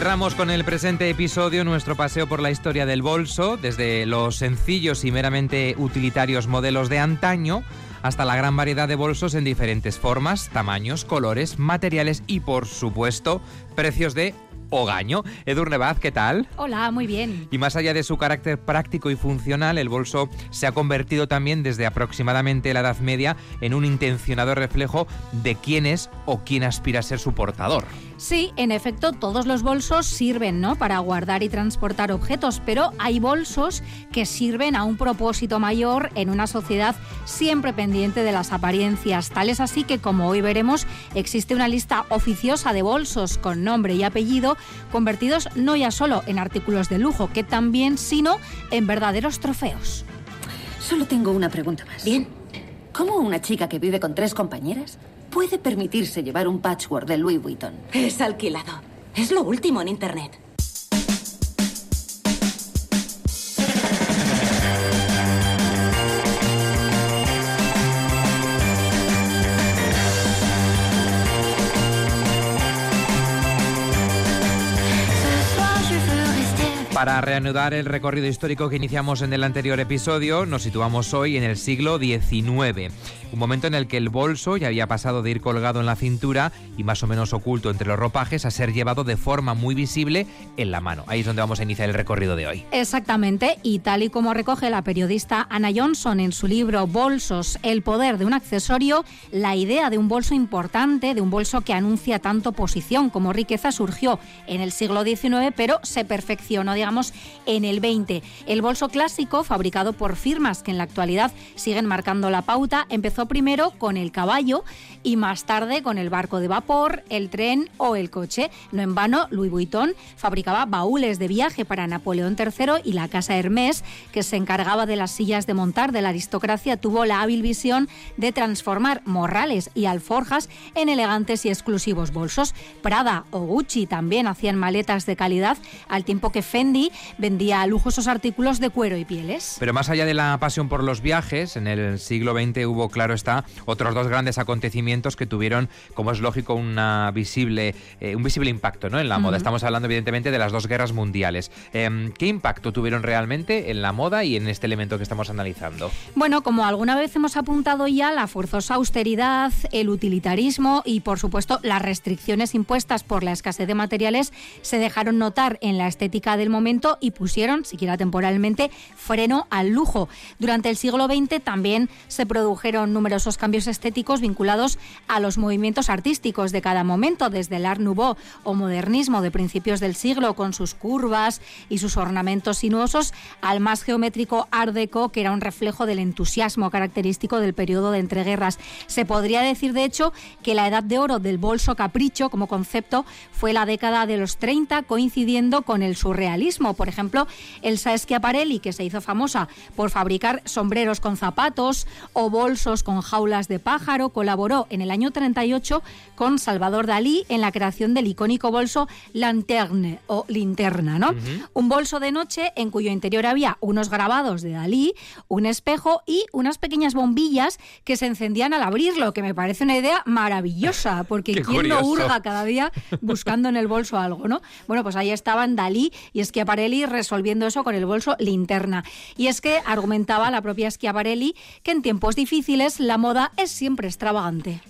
Cerramos con el presente episodio nuestro paseo por la historia del bolso, desde los sencillos y meramente utilitarios modelos de antaño hasta la gran variedad de bolsos en diferentes formas, tamaños, colores, materiales y, por supuesto, precios de Ogaño. Edurne Baz, ¿qué tal? Hola, muy bien. Y más allá de su carácter práctico y funcional, el bolso se ha convertido también desde aproximadamente la Edad Media en un intencionado reflejo de quién es o quién aspira a ser su portador. Sí, en efecto, todos los bolsos sirven ¿no? para guardar y transportar objetos, pero hay bolsos que sirven a un propósito mayor en una sociedad siempre pendiente de las apariencias. Tal es así que, como hoy veremos, existe una lista oficiosa de bolsos con nombre y apellido convertidos no ya solo en artículos de lujo, que también, sino en verdaderos trofeos. Solo tengo una pregunta más. Bien. ¿Cómo una chica que vive con tres compañeras puede permitirse llevar un patchwork de Louis Vuitton? Es alquilado. Es lo último en Internet. Para reanudar el recorrido histórico que iniciamos en el anterior episodio, nos situamos hoy en el siglo XIX, un momento en el que el bolso ya había pasado de ir colgado en la cintura y más o menos oculto entre los ropajes a ser llevado de forma muy visible en la mano. Ahí es donde vamos a iniciar el recorrido de hoy. Exactamente, y tal y como recoge la periodista Anna Johnson en su libro Bolsos, el poder de un accesorio, la idea de un bolso importante, de un bolso que anuncia tanto posición como riqueza, surgió en el siglo XIX, pero se perfeccionó, en el 20. El bolso clásico, fabricado por firmas que en la actualidad siguen marcando la pauta, empezó primero con el caballo y más tarde con el barco de vapor, el tren o el coche. No en vano, Louis Vuitton fabricaba baúles de viaje para Napoleón III y la casa Hermès, que se encargaba de las sillas de montar de la aristocracia, tuvo la hábil visión de transformar morrales y alforjas en elegantes y exclusivos bolsos. Prada o Gucci también hacían maletas de calidad, al tiempo que Fendi vendía lujosos artículos de cuero y pieles. Pero más allá de la pasión por los viajes, en el siglo XX hubo, claro está, otros dos grandes acontecimientos que tuvieron, como es lógico, una visible, eh, un visible impacto ¿no? en la moda. Estamos hablando, evidentemente, de las dos guerras mundiales. Em, ¿Qué impacto tuvieron realmente en la moda y en este elemento que estamos analizando? Bueno, como alguna vez hemos apuntado ya, la forzosa austeridad, el utilitarismo y, por supuesto, las restricciones impuestas por la escasez de materiales se dejaron notar en la estética del momento y pusieron, siquiera temporalmente, freno al lujo. Durante el siglo XX también se produjeron numerosos cambios estéticos vinculados a los movimientos artísticos de cada momento, desde el Art Nouveau o modernismo de principios del siglo, con sus curvas y sus ornamentos sinuosos, al más geométrico Art Deco, que era un reflejo del entusiasmo característico del periodo de entreguerras. Se podría decir, de hecho, que la edad de oro del bolso capricho como concepto fue la década de los 30, coincidiendo con el surrealismo por ejemplo, Elsa Schiaparelli, que se hizo famosa por fabricar sombreros con zapatos o bolsos con jaulas de pájaro, colaboró en el año 38 con Salvador Dalí en la creación del icónico bolso Lanterne o linterna, ¿no? Un bolso de noche en cuyo interior había unos grabados de Dalí, un espejo y unas pequeñas bombillas que se encendían al abrirlo, que me parece una idea maravillosa, porque quién no hurga cada día buscando en el bolso algo, ¿no? Bueno, pues ahí estaban Dalí y Schiaparelli Resolviendo eso con el bolso linterna. Y es que argumentaba la propia Schiaparelli que en tiempos difíciles la moda es siempre extravagante.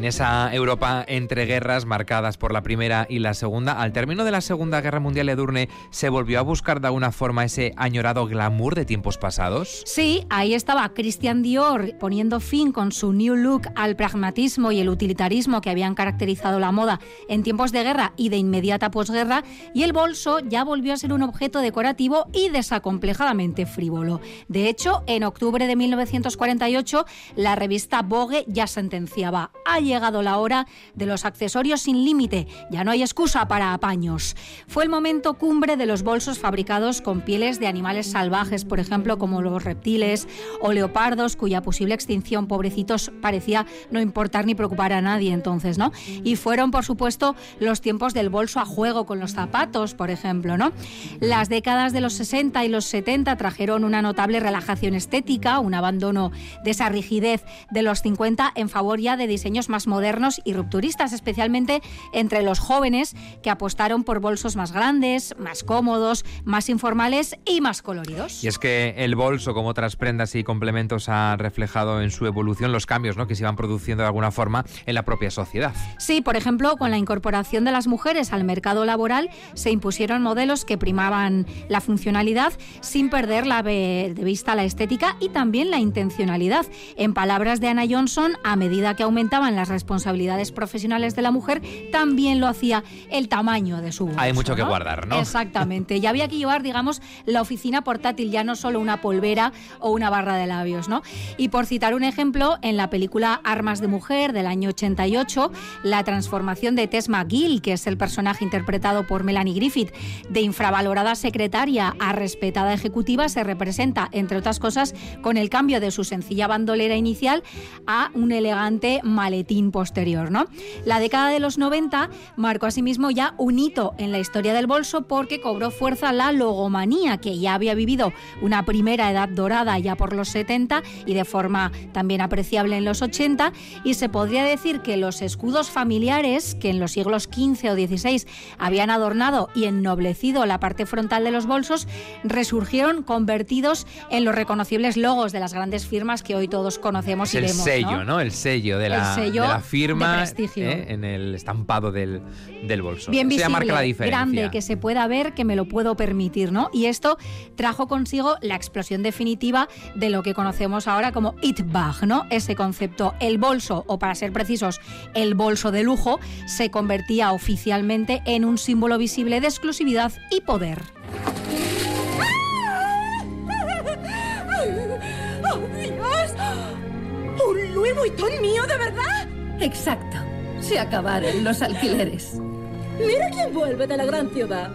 En esa Europa entre guerras marcadas por la Primera y la Segunda. Al término de la Segunda Guerra Mundial, Edurne se volvió a buscar de alguna forma ese añorado glamour de tiempos pasados. Sí, ahí estaba Christian Dior poniendo fin con su new look al pragmatismo y el utilitarismo que habían caracterizado la moda en tiempos de guerra y de inmediata posguerra, y el bolso ya volvió a ser un objeto decorativo y desacomplejadamente frívolo. De hecho, en octubre de 1948, la revista Vogue ya sentenciaba, ha llegado la hora de los accesorios sin límite, ya no hay excusa para apaños. Fue el momento cumbre de los bolsos fabricados con pieles de animales salvajes, por ejemplo, como los reptiles o leopardos, cuya posible extinción, pobrecitos, parecía no importar ni preocupar a nadie entonces, ¿no? Y fueron, por supuesto, los tiempos del bolso a juego con los zapatos, por ejemplo, ¿no? Las décadas de los 60 y los 70 trajeron una notable relajación estética, un abandono de esa rigidez de los 50 en favor ya de diseños más modernos y rupturistas, especialmente entre los jóvenes que apostaron por bolsos más grandes, más cómodos, más informales y más coloridos. Y es que el bolso, como otras prendas y complementos, ha reflejado en su evolución los cambios ¿no? que se iban produciendo de alguna forma en la propia sociedad. Sí, por ejemplo, con la incorporación de las mujeres al mercado laboral se impusieron modelos que primaban la funcionalidad sin perder la de vista la estética y también la intencionalidad. En palabras de Anna Johnson, a medida que aumentaban las responsabilidades profesionales de la mujer, también lo hacía el tamaño de su bolso. Hay mucho que guardar, ¿no? Exactamente. Y había que llevar, digamos, la oficina portátil, ya no solo una polvera o una barra de labios, ¿no? Y por citar un ejemplo, en la película Armas de Mujer del año 88, la transformación de Tess McGill, que es el personaje interpretado por Melanie Griffith, de infravalorada secretaria a respetada ejecutiva, se representa, entre otras cosas, con el cambio de su sencilla bandolera inicial a un elegante maletín posterior, ¿no? La década de los 90 marcó asimismo ya un hito en la historia del bolso porque cobró fuerza la logomanía, que ya había vivido una primera edad dorada ya por los 70 y de forma también apreciable en los 80, y se podría decir que los escudos familiares que en los siglos XV o XVI habían adornado y ennoblecido la parte frontal de los bolsos, resurgieron convertidos en los reconocibles logos de las grandes firmas que hoy todos conocemos y el vemos. sello, ¿no? El sello de la, sello de la firma. ¿eh? en el estampado del, del bolso. Bien visible, marca la diferencia. grande, que se pueda ver, que me lo puedo permitir, ¿no? Y esto trajo consigo la explosión definitiva de lo que conocemos ahora como it bag, ¿no? Ese concepto, el bolso, o para ser precisos, el bolso de lujo, se convertía oficialmente en un símbolo visible de exclusividad y poder. ¡Oh, Dios! ¿Un Louis Vuitton mío, de verdad? Exacto. Se acabaron los alquileres. Mira quién vuelve de la gran ciudad.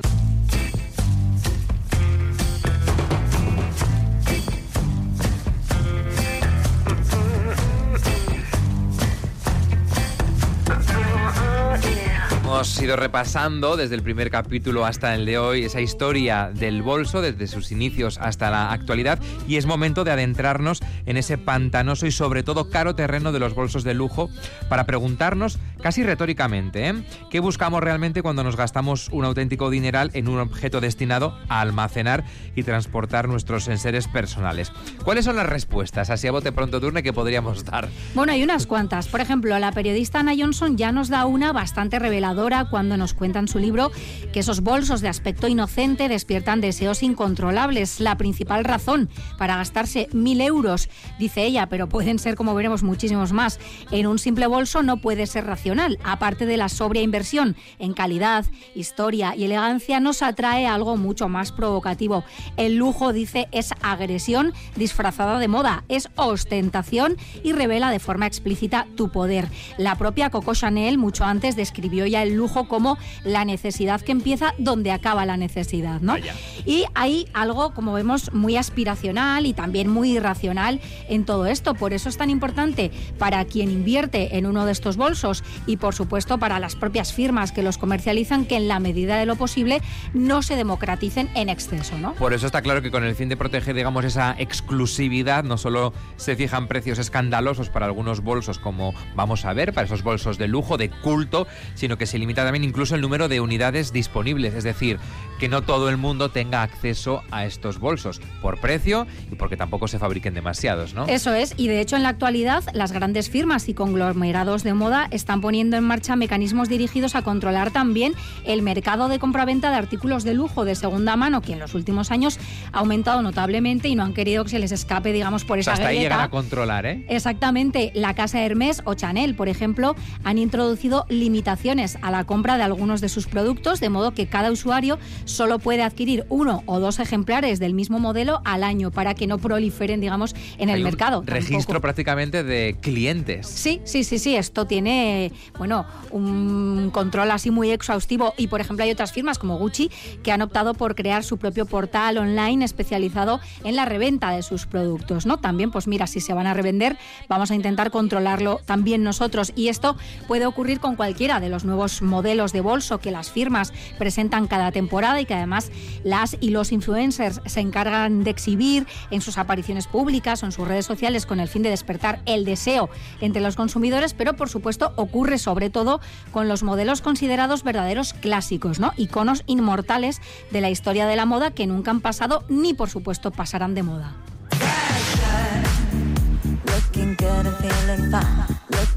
Ido repasando desde el primer capítulo hasta el de hoy esa historia del bolso, desde sus inicios hasta la actualidad, y es momento de adentrarnos en ese pantanoso y sobre todo caro terreno de los bolsos de lujo para preguntarnos, casi retóricamente, ¿eh? ¿qué buscamos realmente cuando nos gastamos un auténtico dineral en un objeto destinado a almacenar y transportar nuestros enseres personales? ¿Cuáles son las respuestas, así a bote pronto turne, que podríamos dar? Bueno, hay unas cuantas. Por ejemplo, la periodista Ana Johnson ya nos da una bastante reveladora cuando nos cuenta en su libro que esos bolsos de aspecto inocente despiertan deseos incontrolables. La principal razón para gastarse mil euros, dice ella, pero pueden ser, como veremos, muchísimos más, en un simple bolso no puede ser racional. Aparte de la sobria inversión en calidad, historia y elegancia, nos atrae algo mucho más provocativo. El lujo, dice, es agresión disfrazada de moda, es ostentación y revela de forma explícita tu poder. La propia Coco Chanel, mucho antes, describió ya el lujo como la necesidad que empieza donde acaba la necesidad, ¿no? Vaya. Y hay algo, como vemos, muy aspiracional y también muy irracional en todo esto. Por eso es tan importante para quien invierte en uno de estos bolsos y, por supuesto, para las propias firmas que los comercializan que en la medida de lo posible no se democraticen en exceso, ¿no? Por eso está claro que con el fin de proteger, digamos, esa exclusividad, no solo se fijan precios escandalosos para algunos bolsos, como vamos a ver, para esos bolsos de lujo, de culto, sino que se limita también incluso el número de unidades disponibles, es decir, que no todo el mundo tenga acceso a estos bolsos por precio y porque tampoco se fabriquen demasiados, ¿no? Eso es, y de hecho en la actualidad las grandes firmas y conglomerados de moda están poniendo en marcha mecanismos dirigidos a controlar también el mercado de compraventa de artículos de lujo de segunda mano, que en los últimos años ha aumentado notablemente y no han querido que se les escape, digamos, por esa Hasta ahí llegan a controlar, ¿eh? Exactamente. La casa Hermès o Chanel, por ejemplo, han introducido limitaciones a la compra de algunos de sus productos, de modo que cada usuario solo puede adquirir uno o dos ejemplares del mismo modelo al año para que no proliferen, digamos, en el mercado. registro prácticamente de clientes. Sí, sí, sí, sí. Esto tiene, bueno, un control así muy exhaustivo. Y, por ejemplo, hay otras firmas como Gucci que han optado por crear su propio portal online especializado en la reventa de sus productos, ¿no? También, pues mira, si se van a revender, vamos a intentar controlarlo también nosotros. Y esto puede ocurrir con cualquiera de los nuevos modelos de bolso que las firmas presentan cada temporada y que además las y los influencers se encargan de exhibir en sus apariciones públicas o en sus redes sociales con el fin de despertar el deseo entre los consumidores, pero por supuesto ocurre sobre todo con los modelos considerados verdaderos clásicos, ¿no? Iconos inmortales de la historia de la moda que nunca han pasado ni por supuesto pasarán de moda.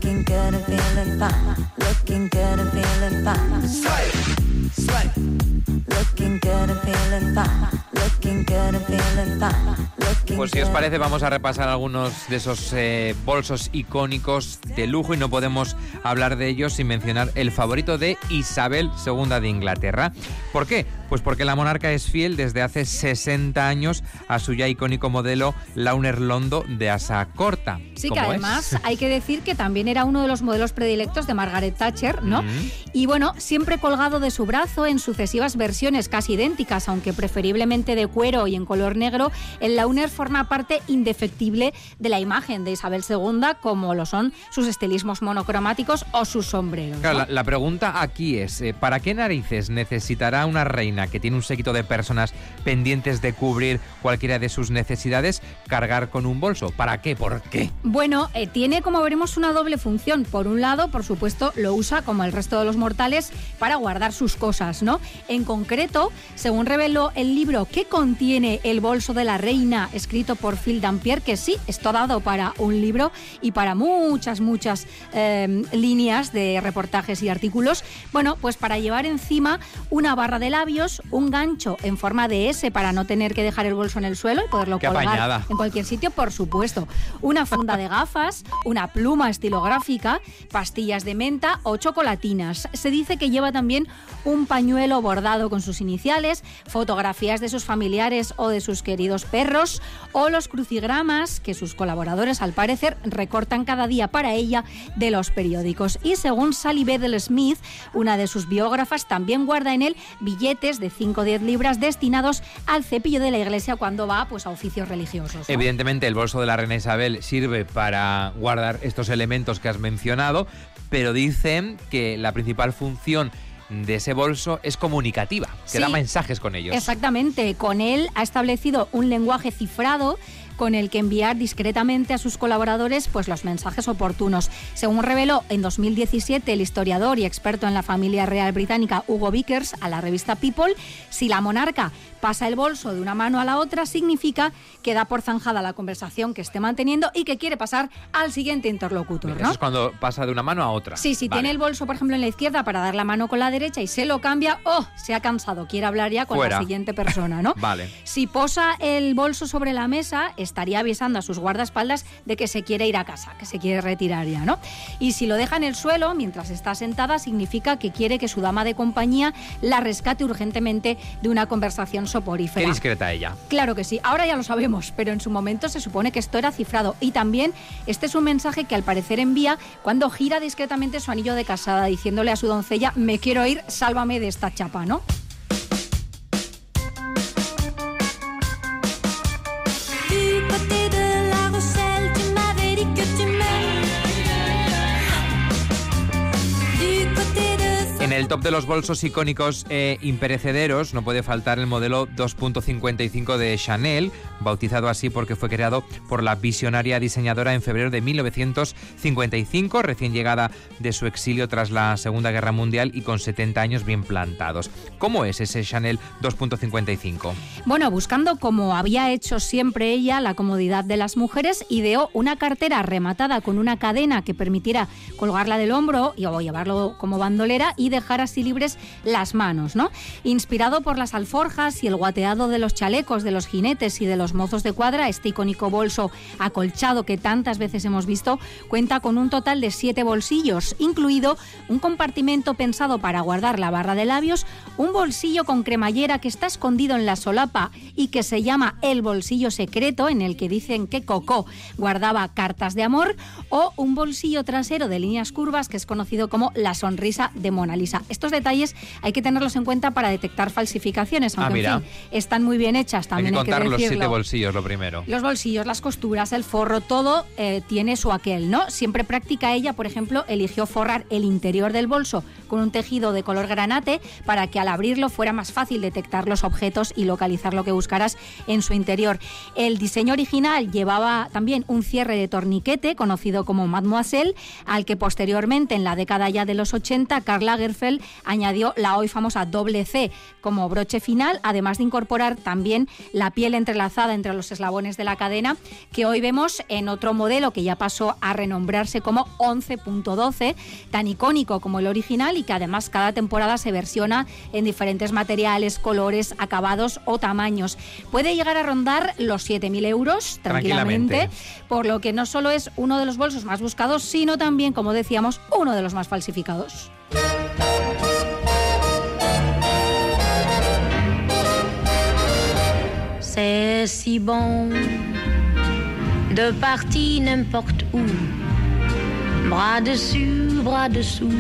Looking good and feeling fine. Looking good and feeling fine. Slay, slay. Looking good and feeling fine. Looking good and feeling fine. Pues si os parece vamos a repasar algunos de esos eh, bolsos icónicos de lujo y no podemos hablar de ellos sin mencionar el favorito de Isabel II de Inglaterra. ¿Por qué? Pues porque la monarca es fiel desde hace 60 años a su ya icónico modelo Launer Londo de asa corta. Sí, que además hay que decir que también era uno de los modelos predilectos de Margaret Thatcher, ¿no? Y bueno, siempre colgado de su brazo en sucesivas versiones casi idénticas, aunque preferiblemente de cuero y en color negro, el Launer forma parte indefectible de la imagen de Isabel II, como lo son sus estilismos monocromáticos o sus sombreros. Claro, la, pregunta aquí es, eh, ¿para qué narices necesitará una reina que tiene un séquito de personas pendientes de cubrir cualquiera de sus necesidades cargar con un bolso? ¿Para qué? ¿Por qué? Bueno, eh, tiene como veremos una doble función. Por un lado, por supuesto, lo usa como el resto de los mortales para guardar sus cosas, ¿no? En concreto, según reveló el libro que contiene El bolso de la reina, escrito por Phil Dampier, que sí, está dado para un libro y para muchas, muchas em, líneas de reportajes y artículos. Bueno, pues para llevar encima una barra de labios, un gancho en forma de S para no tener que dejar el bolso en el suelo y poderlo colgar en cualquier sitio, por supuesto. Una funda de gafas, una pluma estilográfica, pastillas de menta o chocolatinas. Se dice que lleva también un pañuelo bordado con sus iniciales, fotografías de sus familiares o de sus queridos perros o los crucigramas que sus colaboradores al parecer recortan cada día para ella de los periódicos. Y según Sally Bedell Smith, una de sus biógrafas, también guarda en él billetes de 5 o 10 libras destinados al cepillo de la iglesia cuando va pues, a oficios religiosos. Evidentemente el bolso de la reina Isabel sirve para guardar estos elementos que has mencionado, pero dicen que la principal función de ese bolso es comunicativa, que da mensajes con ellos. Exactamente, con él ha establecido un lenguaje cifrado con el que enviar discretamente a sus colaboradores pues, los mensajes oportunos. Según reveló en 2017 el historiador y experto en la familia real británica Hugo Vickers a la revista People, si la monarca pasa el bolso de una mano a la otra, significa que da por zanjada la conversación que esté manteniendo y que quiere pasar al siguiente interlocutor. Eso es cuando pasa de una mano a otra. Sí, si tiene el bolso, por ejemplo, en la izquierda para dar la mano con la derecha y se lo cambia, oh, se ha cansado, quiere hablar ya con la siguiente persona, ¿no? vale. Si posa el bolso sobre la mesa, estaría avisando a sus guardaespaldas de que se quiere ir a casa, que se quiere retirar ya, ¿no? Y si lo deja en el suelo mientras está sentada, significa que quiere que su dama de compañía la rescate urgentemente de una conversación soporífera. Qué discreta ella. Claro que sí, ahora ya lo sabemos, pero en su momento se supone que esto era cifrado. Y también este es un mensaje que al parecer envía cuando gira discretamente su anillo de casada, diciéndole a su doncella, me quiero ir, sálvame de esta chapa, ¿no? Top de los bolsos icónicos e imperecederos no puede faltar el modelo 2.55 de Chanel, bautizado así porque fue creado por la visionaria diseñadora en febrero de 1955, recién llegada de su exilio tras la Segunda Guerra Mundial y con 70 años bien plantados. ¿Cómo es ese Chanel 2.55? Bueno, buscando como había hecho siempre ella la comodidad de las mujeres, ideó una cartera rematada con una cadena que permitiera colgarla del hombro y o llevarlo como bandolera y dejar así libres las manos, ¿no? Inspirado por las alforjas y el guateado de los chalecos de los jinetes y de los mozos de cuadra, este icónico bolso acolchado que tantas veces hemos visto cuenta con un total de siete bolsillos, incluido un compartimento pensado para guardar la barra de labios, un bolsillo con cremallera que está escondido en la solapa y que se llama el bolsillo secreto, en el que dicen que Coco guardaba cartas de amor, o un bolsillo trasero de líneas curvas que es conocido como la sonrisa de Mona Lisa. Estos detalles hay que tenerlos en cuenta para detectar falsificaciones, aunque Ah, en fin, están muy bien hechas también. Hay que contar los decirlo. siete bolsillos, lo primero. Los bolsillos, las costuras, el forro, todo eh, tiene su aquel, ¿no? Siempre práctica ella, por ejemplo, eligió forrar el interior del bolso con un tejido de color granate para que al abrirlo fuera más fácil detectar los objetos y localizar lo que buscaras en su interior. El diseño original llevaba también un cierre de torniquete conocido como Mademoiselle, al que posteriormente en la década ya de los 80 Karl Lagerfeld añadió la hoy famosa doble C como broche final, además de incorporar también la piel entrelazada entre los eslabones de la cadena, que hoy vemos en otro modelo que ya pasó a renombrarse como 11.12, tan icónico como el original y que además cada temporada se versiona en diferentes materiales, colores, acabados o tamaños. Puede llegar a rondar los 7.000 euros tranquilamente, Tranquilamente. por lo que no solo es uno de los bolsos más buscados, sino también, como decíamos, uno de los más falsificados. C'est si bon de partir n'importe où. Bras dessus, bras dessous.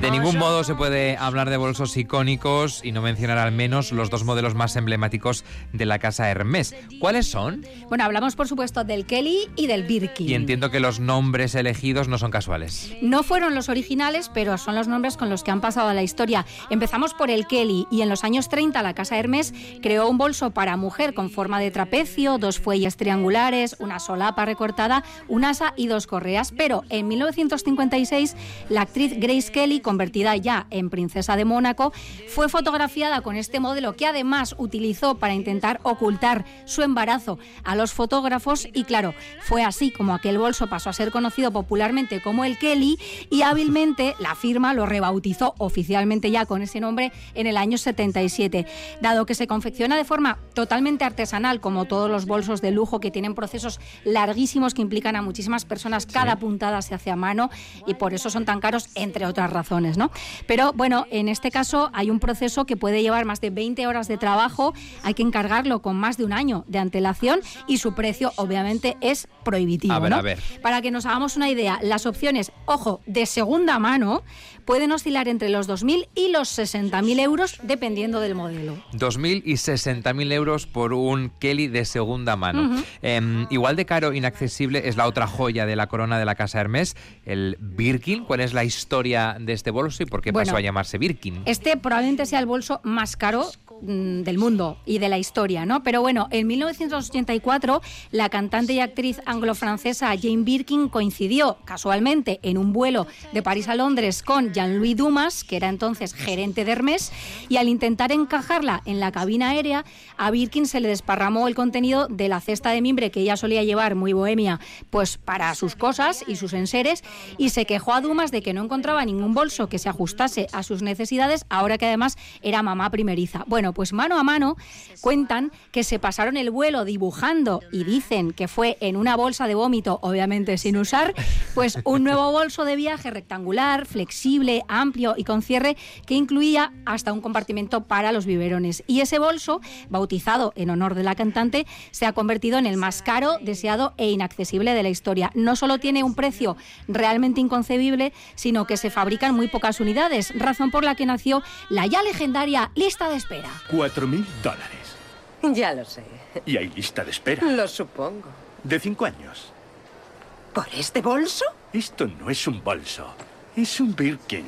De ningún modo se puede hablar de bolsos icónicos y no mencionar al menos los dos modelos más emblemáticos de la casa Hermès. ¿Cuáles son? Bueno, hablamos por supuesto del Kelly y del Birkin. Y entiendo que los nombres elegidos no son casuales. No fueron los originales, pero son los nombres con los que han pasado a la historia. Empezamos por el Kelly y en los años 30 la casa Hermes creó un bolso para mujer con forma de trapecio, dos fuelles triangulares, una solapa recortada, un asa y dos correas. Pero en 1956 la actriz Grace Kelly, convertida ya en princesa de Mónaco, fue fotografiada con este modelo que además utilizó para intentar ocultar su embarazo a los fotógrafos y claro, fue así como aquel bolso pasó a ser conocido popularmente como el Kelly y hábilmente la firma lo rebautizó oficialmente ya con ese nombre en el año 77. Dado que se confecciona de forma totalmente artesanal como todos los bolsos de lujo que tienen procesos larguísimos que implican a muchísimas personas, cada puntada se hace a mano y por eso son tan caros entre otras razones, ¿no? Pero bueno, en este caso hay un proceso que puede llevar más de 20 horas de trabajo, hay que encargarlo con más de un año de antelación y su precio obviamente es prohibitivo. A ver, ¿no? a ver. Para que nos hagamos una idea, las opciones, ojo, de segunda mano pueden oscilar entre los 2.000 y los 60.000 euros dependiendo del modelo. 2.000 y 60.000 euros por un Kelly de segunda mano. Em, igual de caro, inaccesible, es la otra joya de la corona de la casa Hermès, el Birkin. ¿Cuál es la historia de este bolso y por qué Bueno, pasó a llamarse Birkin? Este probablemente sea el bolso más caro mm, del mundo y de la historia, ¿no? Pero bueno, en 1984 la cantante y actriz anglo-francesa Jane Birkin coincidió casualmente en un vuelo de París a Londres con Jean-Louis Dumas, que era entonces gerente de Hermès, y al intentar encajarla en la cabina aérea, a Birkin se le desparramó el contenido de la cesta de mimbre que ella solía llevar muy bohemia, pues para sus cosas y sus enseres, y se quejó a Dumas de que no encontraba ningún bolso que se ajustase a sus necesidades, ahora que además era mamá primeriza. Pues mano a mano cuentan que se pasaron el vuelo dibujando y dicen que fue en una bolsa de vómito, obviamente sin usar, pues un nuevo bolso de viaje rectangular, flexible, amplio y con cierre que incluía hasta un compartimento para los biberones. Y ese bolso, bautizado en honor de la cantante, se ha convertido en el más caro, deseado e inaccesible de la historia. No solo tiene un precio realmente inconcebible, sino que se fabrican muy pocas unidades, razón por la que nació la ya legendaria lista de espera. Cuatro mil dólares. Ya lo sé. Y hay lista de espera. Lo supongo. De cinco años. ¿Por este bolso? Esto no es un bolso. Es un Birkin.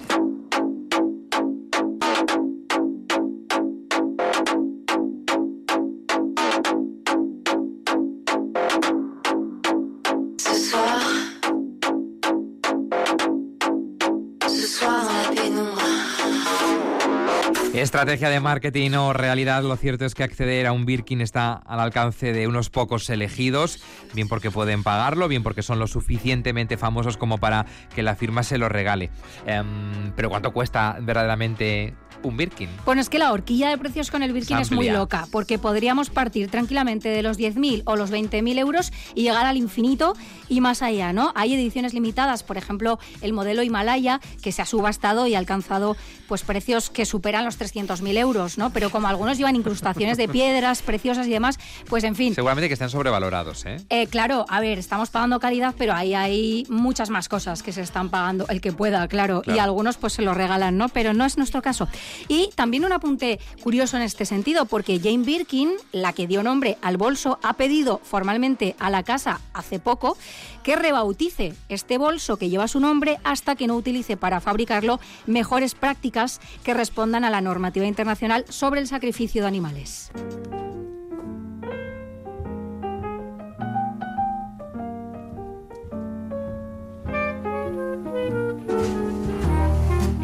Estrategia de marketing o realidad, lo cierto es que acceder a un Birkin está al alcance de unos pocos elegidos, bien porque pueden pagarlo, bien porque son lo suficientemente famosos como para que la firma se lo regale. Em, pero ¿cuánto cuesta verdaderamente un Birkin? Bueno, es que la horquilla de precios con el Birkin es muy loca, porque podríamos partir tranquilamente de los 10.000 o los 20.000 euros y llegar al infinito y más allá, ¿no? Hay ediciones limitadas, por ejemplo, el modelo Himalaya, que se ha subastado y ha alcanzado pues precios que superan los 300.000 euros, ¿no? Pero como algunos llevan incrustaciones de piedras preciosas y demás, pues en fin, Seguramente que están sobrevalorados, ¿eh? eh, claro, a ver, estamos pagando calidad, pero ahí hay muchas más cosas que se están pagando, el que pueda, claro, Claro. y algunos pues se lo regalan, ¿no? Pero no es nuestro caso. Y también un apunte curioso en este sentido, porque Jane Birkin, la que dio nombre al bolso, ha pedido formalmente a la casa hace poco que rebautice este bolso que lleva su nombre hasta que no utilice para fabricarlo mejores prácticas que respondan a la normativa internacional sobre el sacrificio de animales.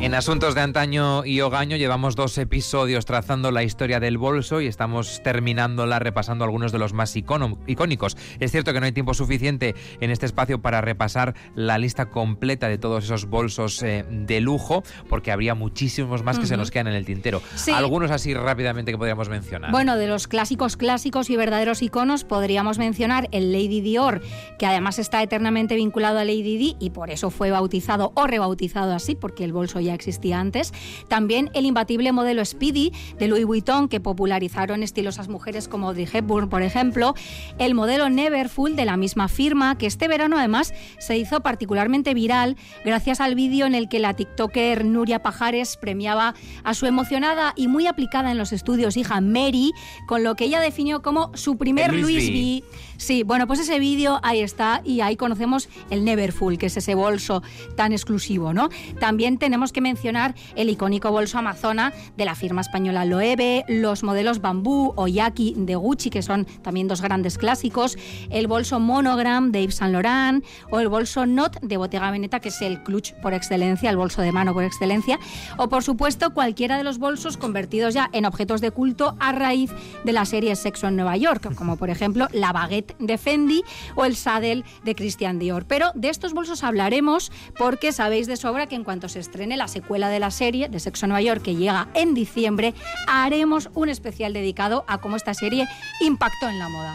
En Asuntos de Antaño y Ogaño llevamos dos episodios trazando la historia del bolso y estamos terminándola repasando algunos de los más icónicos. Es cierto que no hay tiempo suficiente en este espacio para repasar la lista completa de todos esos bolsos eh, de lujo, porque habría muchísimos más que se nos quedan en el tintero. Sí. Algunos así rápidamente que podríamos mencionar. Bueno, de los clásicos clásicos y verdaderos iconos podríamos mencionar el Lady Dior, que además está eternamente vinculado a Lady Di y por eso fue bautizado o rebautizado así, porque el bolso ya existía antes. También el imbatible modelo Speedy de Louis Vuitton, que popularizaron estilosas mujeres como Audrey Hepburn, por ejemplo. El modelo Neverfull de la misma firma, que este verano además se hizo particularmente viral gracias al vídeo en el que la TikToker Nuria Pajares premiaba a su emocionada y muy aplicada en los estudios hija Mary, con lo que ella definió como su primer El Louis. V. Sí, bueno, pues ese vídeo ahí está y ahí conocemos el Neverfull, que es ese bolso tan exclusivo, ¿no? También tenemos que mencionar el icónico bolso Amazona de la firma española Loewe, los modelos Bambú o Yaki de Gucci, que son también dos grandes clásicos, el bolso Monogram de Yves Saint Laurent o el bolso Not de Bottega Veneta, que es el clutch por excelencia, el bolso de mano por excelencia, o por supuesto cualquiera de los bolsos convertidos ya en objetos de culto a raíz de la serie Sexo en Nueva York, como por ejemplo la baguette de Fendi o el saddle de Christian Dior. Pero de estos bolsos hablaremos porque sabéis de sobra que en cuanto se estrene la secuela de la serie de Sexo en Nueva York, que llega en diciembre, haremos un especial dedicado a cómo esta serie impactó en la moda.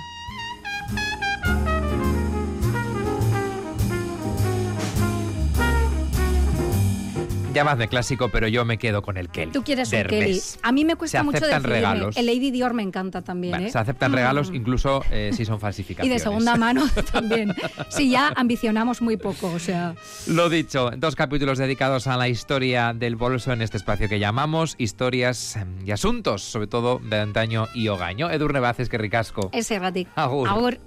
Llamadme clásico, pero yo me quedo con el Kelly. Tú quieres de un Kelly. A mí me cuesta Se mucho aceptan decidirme. regalos. El Lady Dior me encanta también. Bueno, ¿eh? se aceptan Mm. regalos incluso eh, si son Y falsificaciones. de segunda mano también. Sí, ya ambicionamos muy poco, o sea. Lo dicho, dos capítulos dedicados a la historia del bolso en este espacio que llamamos Historias y Asuntos, sobre todo de antaño y hogaño. Edurne Baces, que ricasco. Ese ratic. Agur. Agur.